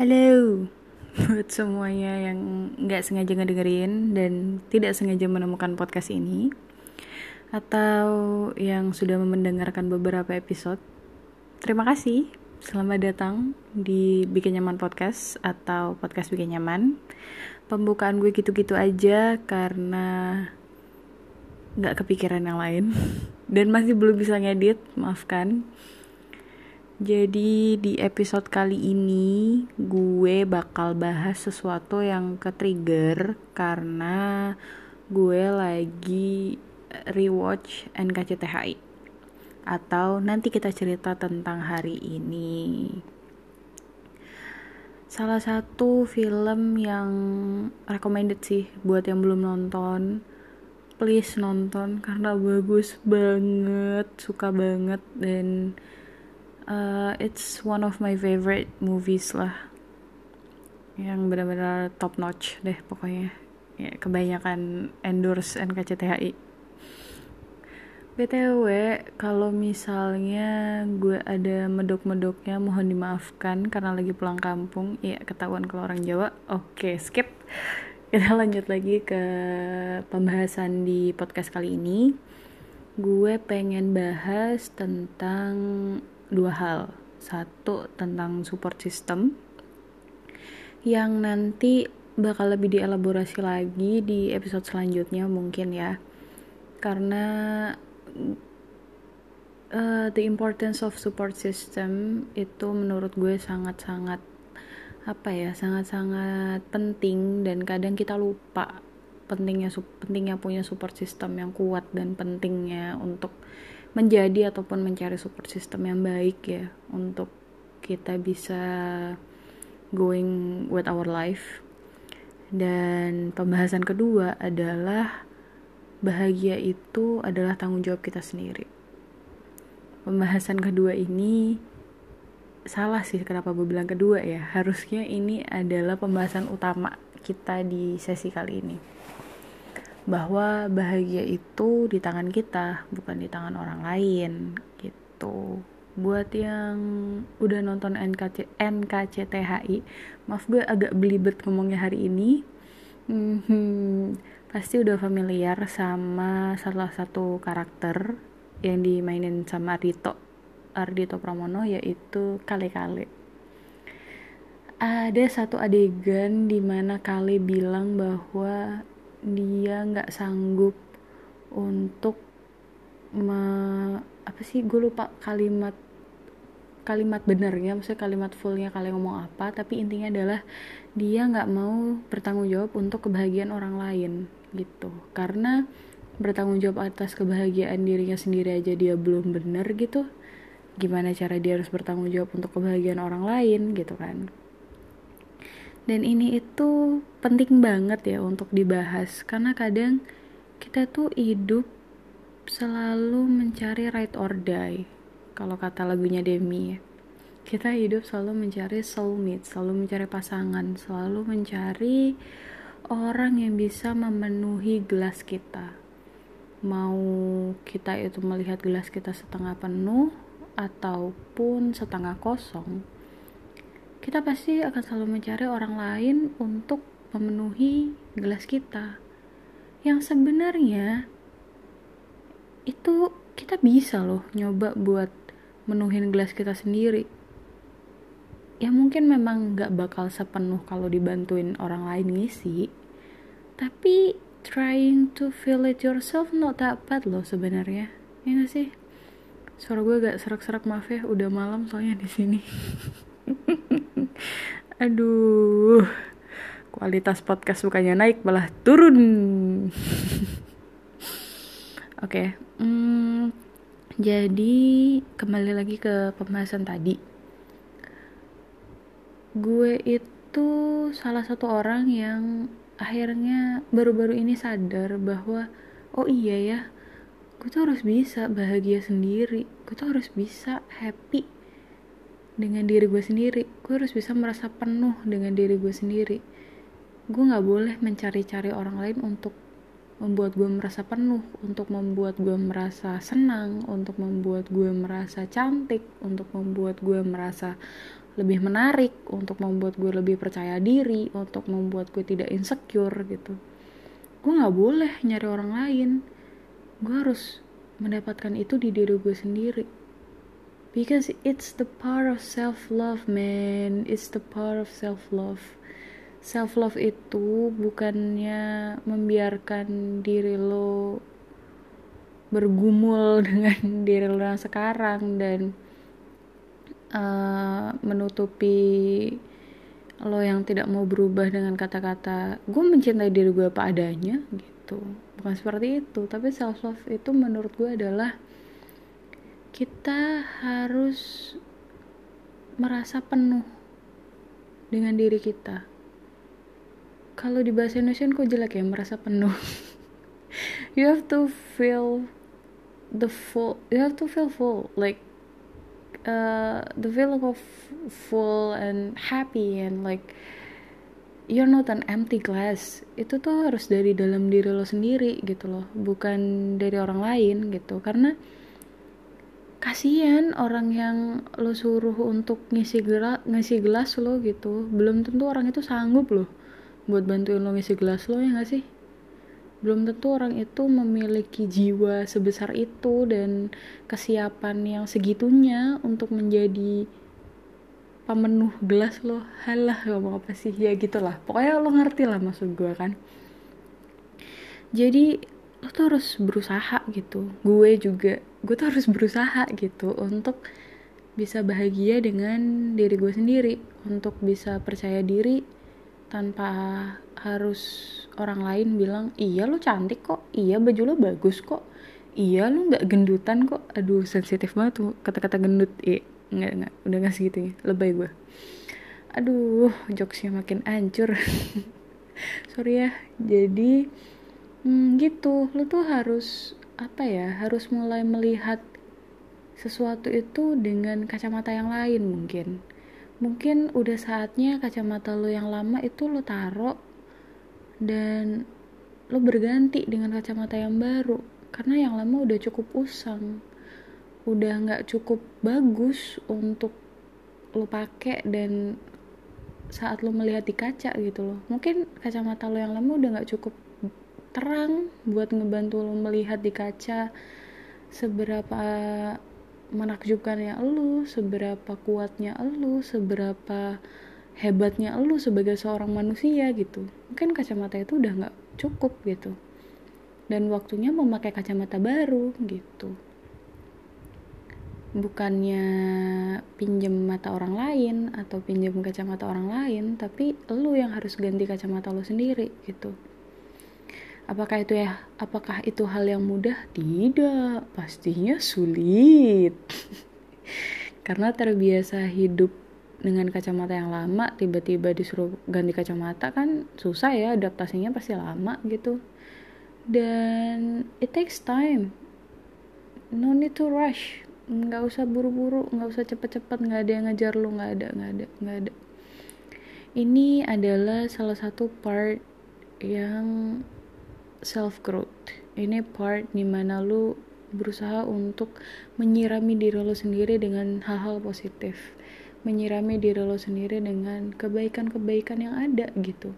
Halo buat semuanya yang nggak sengaja ngedengerin dan tidak sengaja menemukan podcast ini atau yang sudah mendengarkan beberapa episode. Terima kasih. Selamat datang di Bikin Nyaman Podcast atau Podcast Bikin Nyaman. Pembukaan gue gitu-gitu aja karena nggak kepikiran yang lain dan masih belum bisa ngedit, maafkan. Jadi di episode kali ini gue bakal bahas sesuatu yang ke-trigger karena gue lagi rewatch NKCTHI atau nanti kita cerita tentang hari ini. Salah satu film yang recommended sih buat yang belum nonton. Please nonton karena bagus banget, suka banget dan uh, it's one of my favorite movies lah. Yang benar-benar top notch deh pokoknya. Ya kebanyakan endorse NKCTHI BTW kalau misalnya gue ada medok-medoknya mohon dimaafkan karena lagi pulang kampung. Ya ketahuan kalau orang Jawa. Oke skip. Kita lanjut lagi ke pembahasan di podcast kali ini. Gue pengen bahas tentang dua hal. Satu tentang support system yang nanti bakal lebih dielaborasi lagi di episode selanjutnya mungkin ya. Karena uh, the importance of support system itu menurut gue sangat-sangat apa ya sangat-sangat penting dan kadang kita lupa pentingnya pentingnya punya support system yang kuat dan pentingnya untuk menjadi ataupun mencari support system yang baik ya untuk kita bisa going with our life. Dan pembahasan kedua adalah bahagia itu adalah tanggung jawab kita sendiri. Pembahasan kedua ini salah sih kenapa gue bilang kedua ya. Harusnya ini adalah pembahasan utama kita di sesi kali ini bahwa bahagia itu di tangan kita bukan di tangan orang lain gitu. Buat yang udah nonton NKC NKCTHI maaf gue agak belibet ngomongnya hari ini. Hmm, pasti udah familiar sama salah satu karakter yang dimainin sama Ardito Ardito Pramono yaitu Kale Kale. Ada satu adegan di mana Kale bilang bahwa dia nggak sanggup untuk me, apa sih gue lupa kalimat kalimat benernya maksudnya kalimat fullnya kalian ngomong apa tapi intinya adalah dia nggak mau bertanggung jawab untuk kebahagiaan orang lain gitu. Karena bertanggung jawab atas kebahagiaan dirinya sendiri aja dia belum bener gitu gimana cara dia harus bertanggung jawab untuk kebahagiaan orang lain gitu kan dan ini itu penting banget ya untuk dibahas. Karena kadang kita tuh hidup selalu mencari right or die kalau kata lagunya Demi ya. Kita hidup selalu mencari soulmate selalu mencari pasangan selalu mencari orang yang bisa memenuhi gelas kita. Mau kita itu melihat gelas kita setengah penuh ataupun setengah kosong kita pasti akan selalu mencari orang lain untuk memenuhi gelas kita. Yang sebenarnya itu kita bisa loh nyoba buat menuhin gelas kita sendiri. Ya mungkin memang gak bakal sepenuh kalau dibantuin orang lain ngisi. Tapi trying to fill it yourself not that bad loh sebenarnya. Ya gak sih? Suara gue agak serak-serak maaf ya, udah malam soalnya di sini. Aduh, kualitas podcast bukannya naik malah turun. Oke, okay. hmm, jadi kembali lagi ke pembahasan tadi. Gue itu salah satu orang yang akhirnya baru-baru ini sadar bahwa oh iya ya, gue tuh harus bisa bahagia sendiri, gue tuh harus bisa happy dengan diri gue sendiri. Gue harus bisa merasa penuh dengan diri gue sendiri. Gue nggak boleh mencari-cari orang lain untuk membuat gue merasa penuh untuk membuat gue merasa senang untuk membuat gue merasa cantik untuk membuat gue merasa lebih menarik untuk membuat gue lebih percaya diri untuk membuat gue tidak insecure gitu. Gue nggak boleh nyari orang lain. Gue harus mendapatkan itu di diri gue sendiri because it's the part of self love man. It's the part of self love self love itu bukannya membiarkan diri lo bergumul dengan diri lo yang sekarang dan uh, menutupi lo yang tidak mau berubah dengan kata-kata gue mencintai diri gue apa adanya gitu. Bukan seperti itu tapi self love itu menurut gue adalah kita harus merasa penuh dengan diri kita. Kalau di bahasa Indonesia kok jelek ya merasa penuh. You have to feel the full you have to feel full like uh, the feeling of full and happy and like you're not an empty glass. Itu tuh harus dari dalam diri lo sendiri gitu loh bukan dari orang lain gitu. Karena kasihan orang yang lo suruh untuk ngisi gelas ngisi gelas lo gitu. Belum tentu orang itu sanggup loh buat bantuin lo ngisi gelas lo ya gak sih? Belum tentu orang itu memiliki jiwa sebesar itu dan kesiapan yang segitunya untuk menjadi pemenuh gelas lo. Halah ngomong apa sih? Ya gitulah. Pokoknya lo ngerti lah maksud gue kan. Jadi lo tuh harus berusaha gitu. Gue juga gue tuh harus berusaha gitu untuk bisa bahagia dengan diri gue sendiri untuk bisa percaya diri tanpa harus orang lain bilang iya lo cantik kok. Iya baju lo bagus kok. Iya lo nggak gendutan kok. Aduh sensitif banget tuh kata-kata gendut. Iya nggak nggak. Udah nggak segitu ya. Lebay gue aduh jokesnya makin hancur. Sorry ya. Jadi hmm, gitu. Lo tuh harus apa ya harus mulai melihat sesuatu itu dengan kacamata yang lain mungkin. Mungkin udah saatnya kacamata lo yang lama itu lo taruh dan lo berganti dengan kacamata yang baru. Karena yang lama udah cukup usang udah nggak cukup bagus untuk lo pakai dan saat lo melihat di kaca gitu loh. Mungkin kacamata lo yang lama udah nggak cukup terang buat ngebantu lo melihat di kaca seberapa menakjubkannya lo, seberapa kuatnya lo, seberapa hebatnya lo sebagai seorang manusia gitu. Mungkin kacamata itu udah nggak cukup gitu. Dan waktunya memakai kacamata baru gitu. Bukannya pinjem mata orang lain atau pinjem kacamata orang lain, tapi lo yang harus ganti kacamata lo sendiri gitu. Apakah itu ya? Apakah itu hal yang mudah? Tidak, pastinya sulit. Karena terbiasa hidup dengan kacamata yang lama, tiba-tiba disuruh ganti kacamata kan susah ya, adaptasinya pasti lama gitu. Dan it takes time. No need to rush. Nggak usah buru-buru, nggak usah cepet-cepet, nggak ada yang ngejar lu, nggak ada, nggak ada, nggak ada. Ini adalah salah satu part yang self growth ini part di mana lu berusaha untuk menyirami diri lo sendiri dengan hal-hal positif. Menyirami diri lo sendiri dengan kebaikan-kebaikan yang ada gitu.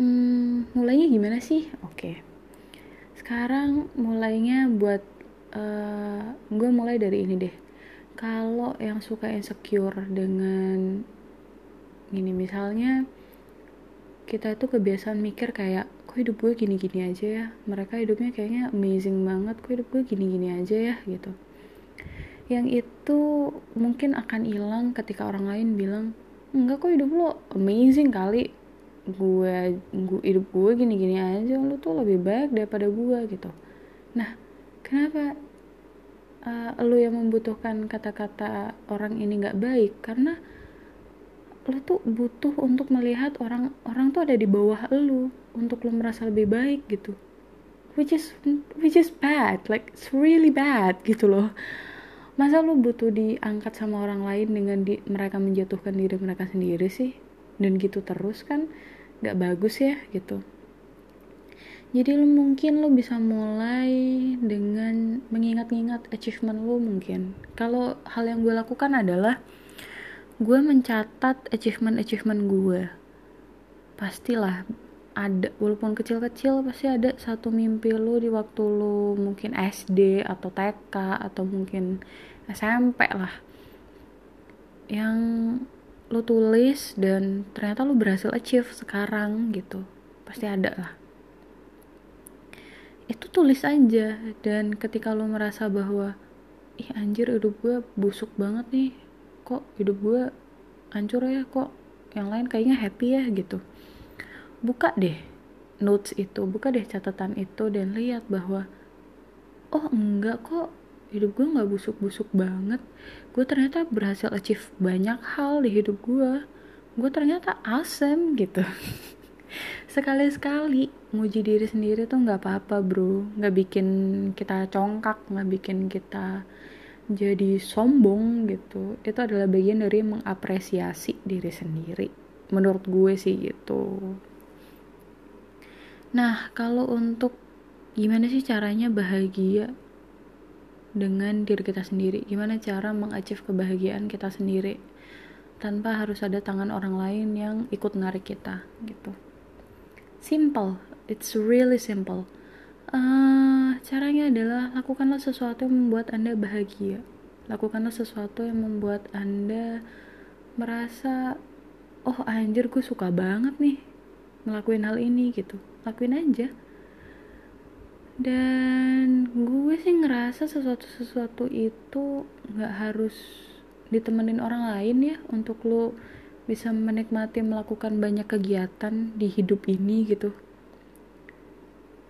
Hmm, mulainya gimana sih? Oke. Okay. sekarang mulainya buat uh, gue mulai dari ini deh. Kalau yang suka insecure dengan gini misalnya kita itu kebiasaan mikir kayak kok hidup gue gini-gini aja ya? Mereka hidupnya kayaknya amazing banget kok hidup gue gini-gini aja ya gitu. Yang itu mungkin akan hilang ketika orang lain bilang enggak kok hidup lo amazing kali. Gue, gue hidup gue gini-gini aja lo tuh lebih baik daripada gue gitu. Nah kenapa uh, lo yang membutuhkan kata-kata orang ini nggak baik? Karena lo tuh butuh untuk melihat orang orang tuh ada di bawah lo untuk lo merasa lebih baik gitu. Which is which is bad like it's really bad gitu loh. Masa lo butuh diangkat sama orang lain dengan di, mereka menjatuhkan diri mereka sendiri sih? Dan gitu terus kan gak bagus ya gitu. Jadi lo mungkin lo bisa mulai dengan mengingat-ingat achievement lo mungkin. Kalau hal yang gue lakukan adalah gue mencatat achievement-achievement gue. Pastilah ada walaupun kecil-kecil pasti ada satu mimpi lu di waktu lu mungkin SD atau TK atau mungkin SMP lah. Yang lu tulis dan ternyata lu berhasil achieve sekarang gitu. Pasti ada lah. Itu tulis aja dan ketika lu merasa bahwa ih anjir hidup gue busuk banget nih. Kok hidup gue hancur ya? Kok yang lain kayaknya happy ya? gitu buka deh notes itu buka deh catatan itu dan lihat bahwa oh enggak kok hidup gue nggak busuk-busuk banget. Gue ternyata berhasil achieve banyak hal di hidup gue gue ternyata awesome gitu. Sekali-sekali muji diri sendiri tuh nggak apa-apa bro. Nggak bikin kita congkak nggak bikin kita jadi sombong gitu. Itu adalah bagian dari mengapresiasi diri sendiri menurut gue sih gitu nah kalau untuk gimana sih caranya bahagia dengan diri kita sendiri? Gimana cara mengachieve kebahagiaan kita sendiri tanpa harus ada tangan orang lain yang ikut narik kita gitu? Simple. It's really simple. Uh, caranya adalah lakukanlah sesuatu yang membuat anda bahagia. Lakukanlah sesuatu yang membuat anda merasa oh anjir gue suka banget nih ngelakuin hal ini gitu lakuin aja. Dan gue sih ngerasa sesuatu sesuatu itu nggak harus ditemenin orang lain ya untuk lo bisa menikmati melakukan banyak kegiatan di hidup ini gitu.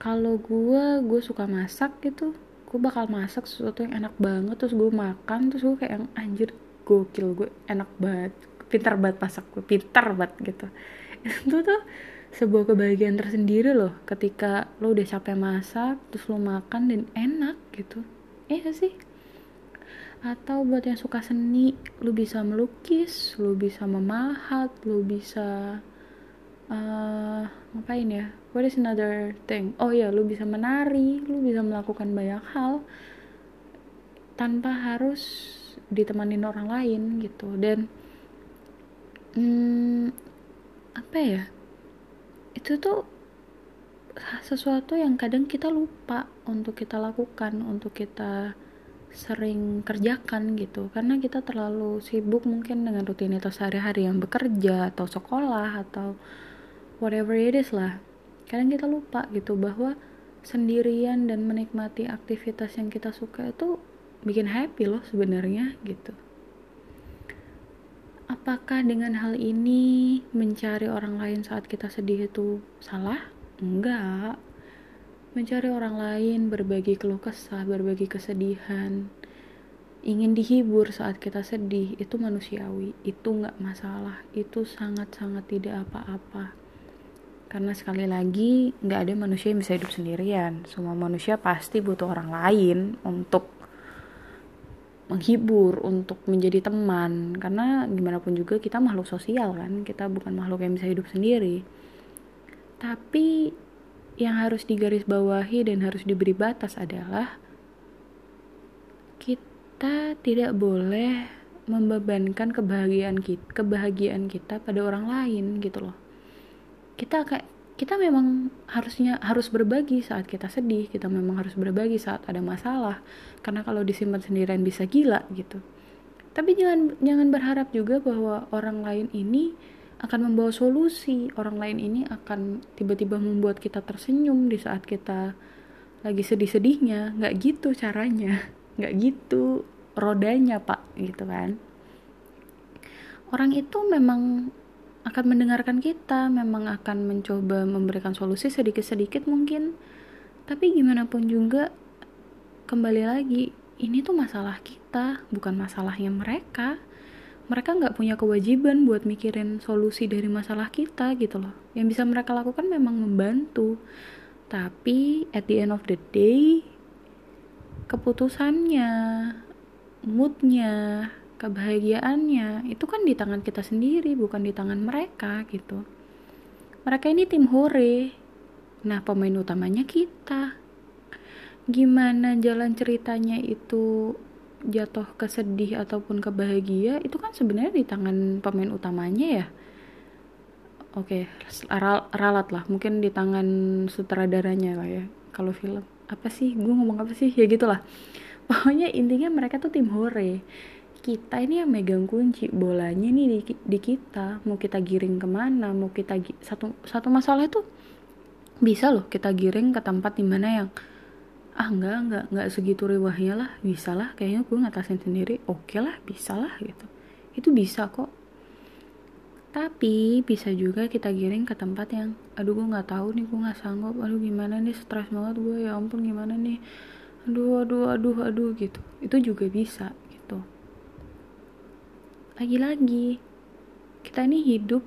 Kalau gue gue suka masak gitu. Gue bakal masak sesuatu yang enak banget terus gue makan terus gue kayak yang anjir gokil gue enak banget pintar banget masak gue pintar banget gitu. Itu tuh sebuah kebahagiaan tersendiri loh. Ketika lo udah capek masak terus lo makan dan enak gitu. Iya sih? Atau buat yang suka seni lu bisa melukis lu bisa memahat lu bisa uh, ngapain ya? What is another thing? Oh ya lu bisa menari lu bisa melakukan banyak hal tanpa harus ditemanin orang lain gitu. Dan hmm, apa ya itu tuh sesuatu yang kadang kita lupa untuk kita lakukan untuk kita sering kerjakan gitu. Karena kita terlalu sibuk mungkin dengan rutinitas sehari-hari yang bekerja atau sekolah atau whatever it is lah. Kadang kita lupa gitu bahwa sendirian dan menikmati aktivitas yang kita suka itu bikin happy loh sebenarnya gitu apakah dengan hal ini mencari orang lain saat kita sedih itu salah enggak mencari orang lain, berbagi keluh kesah, berbagi kesedihan, ingin dihibur saat kita sedih, itu manusiawi, itu nggak masalah, itu sangat-sangat tidak apa-apa. Karena sekali lagi, nggak ada manusia yang bisa hidup sendirian. Semua manusia pasti butuh orang lain untuk menghibur, untuk menjadi teman. Karena gimana pun juga kita makhluk sosial kan, kita bukan makhluk yang bisa hidup sendiri. Tapi yang harus digarisbawahi dan harus diberi batas adalah kita tidak boleh membebankan kebahagiaan kita, kebahagiaan kita pada orang lain gitu loh. Kita kayak kita memang harusnya harus berbagi saat kita sedih, kita memang harus berbagi saat ada masalah. Karena kalau disimpan sendirian bisa gila gitu. Tapi jangan jangan berharap juga bahwa orang lain ini akan membawa solusi orang lain ini akan tiba-tiba membuat kita tersenyum di saat kita lagi sedih-sedihnya nggak gitu caranya nggak gitu rodanya pak gitu kan orang itu memang akan mendengarkan kita memang akan mencoba memberikan solusi sedikit-sedikit mungkin. Tapi gimana pun juga kembali lagi ini tuh masalah kita bukan masalahnya mereka. Mereka nggak punya kewajiban buat mikirin solusi dari masalah kita gitu loh. Yang bisa mereka lakukan memang membantu. Tapi at the end of the day keputusannya moodnya kebahagiaannya itu kan di tangan kita sendiri bukan di tangan mereka gitu. Mereka ini tim hore. Nah pemain utamanya kita. Gimana jalan ceritanya itu jatuh ke sedih ataupun ke bahagia itu kan sebenarnya di tangan pemain utamanya ya. Oke ralat lah mungkin di tangan sutradaranya lah ya kalau film. Apa sih? Gue ngomong apa sih? Ya gitulah. Pokoknya intinya mereka tuh tim hore kita ini yang megang kunci. Bolanya nih di, di kita. Mau kita giring ke mana mau kita satu satu masalah itu bisa loh kita giring ke tempat di mana yang ah enggak enggak enggak segitu riwahnya lah bisa lah kayaknya gue ngatasin sendiri. Oke okay lah bisa lah gitu. Itu bisa kok. Tapi bisa juga kita giring ke tempat yang aduh gue nggak tahu nih gue nggak sanggup. Aduh gimana nih stres banget gue ya ampun gimana nih? Aduh aduh aduh aduh gitu. Itu juga bisa lagi-lagi kita ini hidup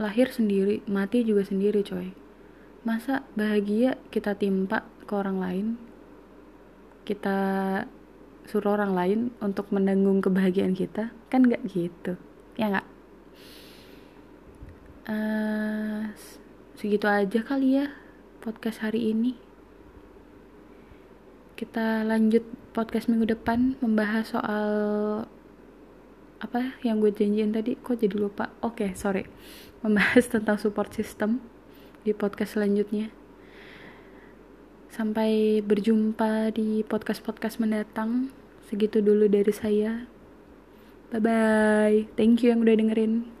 lahir sendiri mati juga sendiri coy. Masa bahagia kita timpa ke orang lain kita suruh orang lain untuk menanggung kebahagiaan kita? Kan nggak gitu ya nggak? Uh, segitu aja kali ya podcast hari ini. Kita lanjut podcast minggu depan membahas soal apa yang gue janjiin tadi kok jadi lupa oke okay, sorry membahas tentang support system di podcast selanjutnya Sampai berjumpa di podcast-podcast mendatang. Segitu dulu dari saya. Bye bye. Thank you yang udah dengerin.